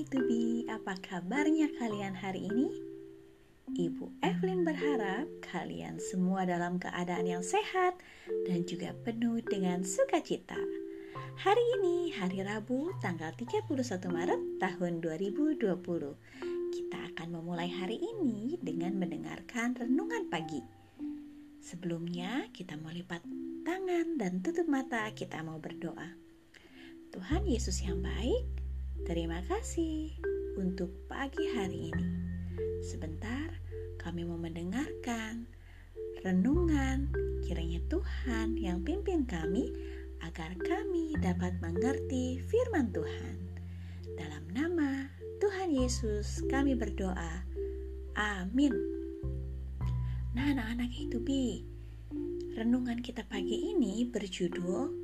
Hey to be, apa kabarnya kalian hari ini? Ibu Evelyn berharap kalian semua dalam keadaan yang sehat dan juga penuh dengan sukacita. Hari ini hari Rabu tanggal 31 Maret tahun 2020. Kita akan memulai hari ini dengan mendengarkan renungan pagi. Sebelumnya kita mau lipat tangan dan tutup mata kita mau berdoa. Tuhan Yesus yang baik, Terima kasih untuk pagi hari ini. Sebentar kami mau mendengarkan renungan kiranya Tuhan yang pimpin kami agar kami dapat mengerti firman Tuhan. Dalam nama Tuhan Yesus kami berdoa. Amin. Nah anak-anak itu bi, renungan kita pagi ini berjudul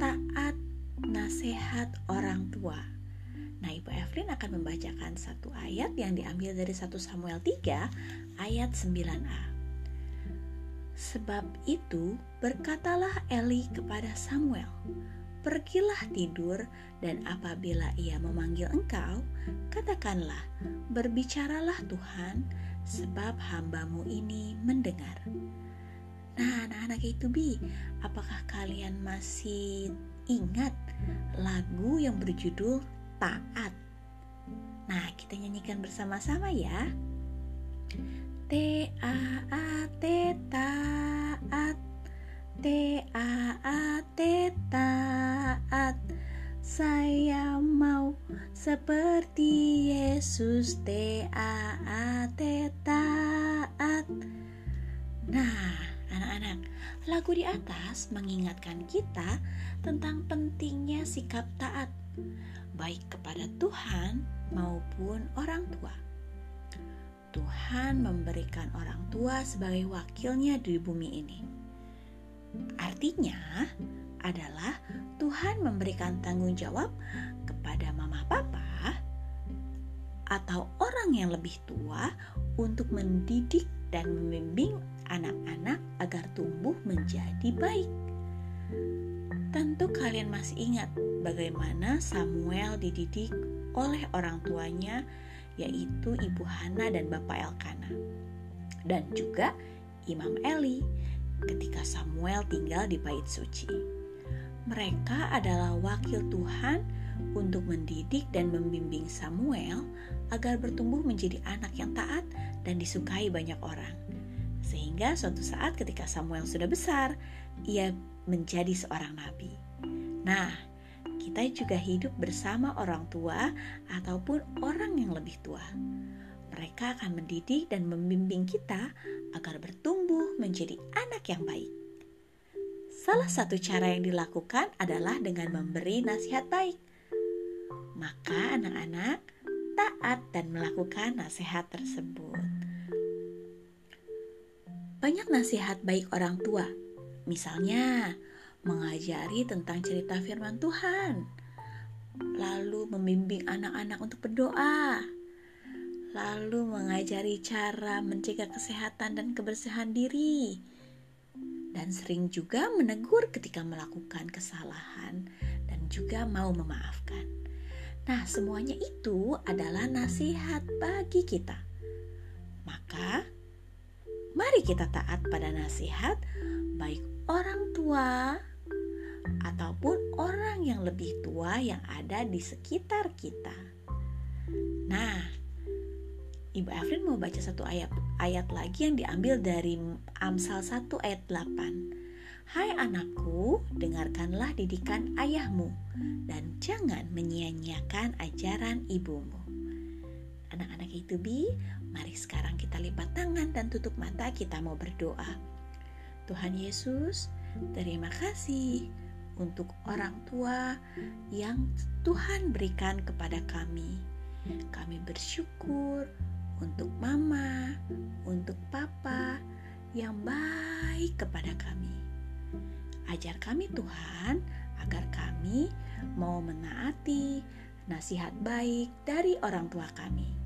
Taat Nasihat Orang Tua. Nah, Ibu Evelyn akan membacakan satu ayat yang diambil dari 1 Samuel 3 ayat 9a. Sebab itu berkatalah Eli kepada Samuel, Pergilah tidur dan apabila ia memanggil engkau, katakanlah, berbicaralah Tuhan, sebab hambamu ini mendengar. Nah, anak-anak itu bi, apakah kalian masih ingat lagu yang berjudul taat. Nah, kita nyanyikan bersama-sama ya. T A A T taat. T A A T taat. Saya mau seperti Yesus T A A T taat. Nah, anak-anak, lagu di atas mengingatkan kita tentang pentingnya sikap taat baik kepada Tuhan maupun orang tua. Tuhan memberikan orang tua sebagai wakilnya di bumi ini. Artinya adalah Tuhan memberikan tanggung jawab kepada mama papa atau orang yang lebih tua untuk mendidik dan membimbing anak-anak agar tumbuh menjadi baik. Tentu kalian masih ingat bagaimana Samuel dididik oleh orang tuanya yaitu Ibu Hana dan Bapak Elkana. Dan juga Imam Eli ketika Samuel tinggal di bait suci. Mereka adalah wakil Tuhan untuk mendidik dan membimbing Samuel agar bertumbuh menjadi anak yang taat dan disukai banyak orang. Sehingga suatu saat ketika Samuel sudah besar, ia menjadi seorang nabi. Nah, kita juga hidup bersama orang tua ataupun orang yang lebih tua. Mereka akan mendidik dan membimbing kita agar bertumbuh menjadi anak yang baik. Salah satu cara yang dilakukan adalah dengan memberi nasihat baik. Maka anak-anak taat dan melakukan nasihat tersebut. Banyak nasihat baik orang tua Misalnya, mengajari tentang cerita firman Tuhan, lalu membimbing anak-anak untuk berdoa, lalu mengajari cara menjaga kesehatan dan kebersihan diri, dan sering juga menegur ketika melakukan kesalahan dan juga mau memaafkan. Nah, semuanya itu adalah nasihat bagi kita. Maka, mari kita taat pada nasihat, baik orang tua ataupun orang yang lebih tua yang ada di sekitar kita. Nah, Ibu Evelyn mau baca satu ayat ayat lagi yang diambil dari Amsal 1 ayat 8. Hai anakku, dengarkanlah didikan ayahmu dan jangan menyia-nyiakan ajaran ibumu. Anak-anak itu bi, mari sekarang kita lipat tangan dan tutup mata kita mau berdoa. Tuhan Yesus, terima kasih untuk orang tua yang Tuhan berikan kepada kami. Kami bersyukur untuk mama, untuk papa yang baik kepada kami. Ajar kami Tuhan agar kami mau menaati nasihat baik dari orang tua kami.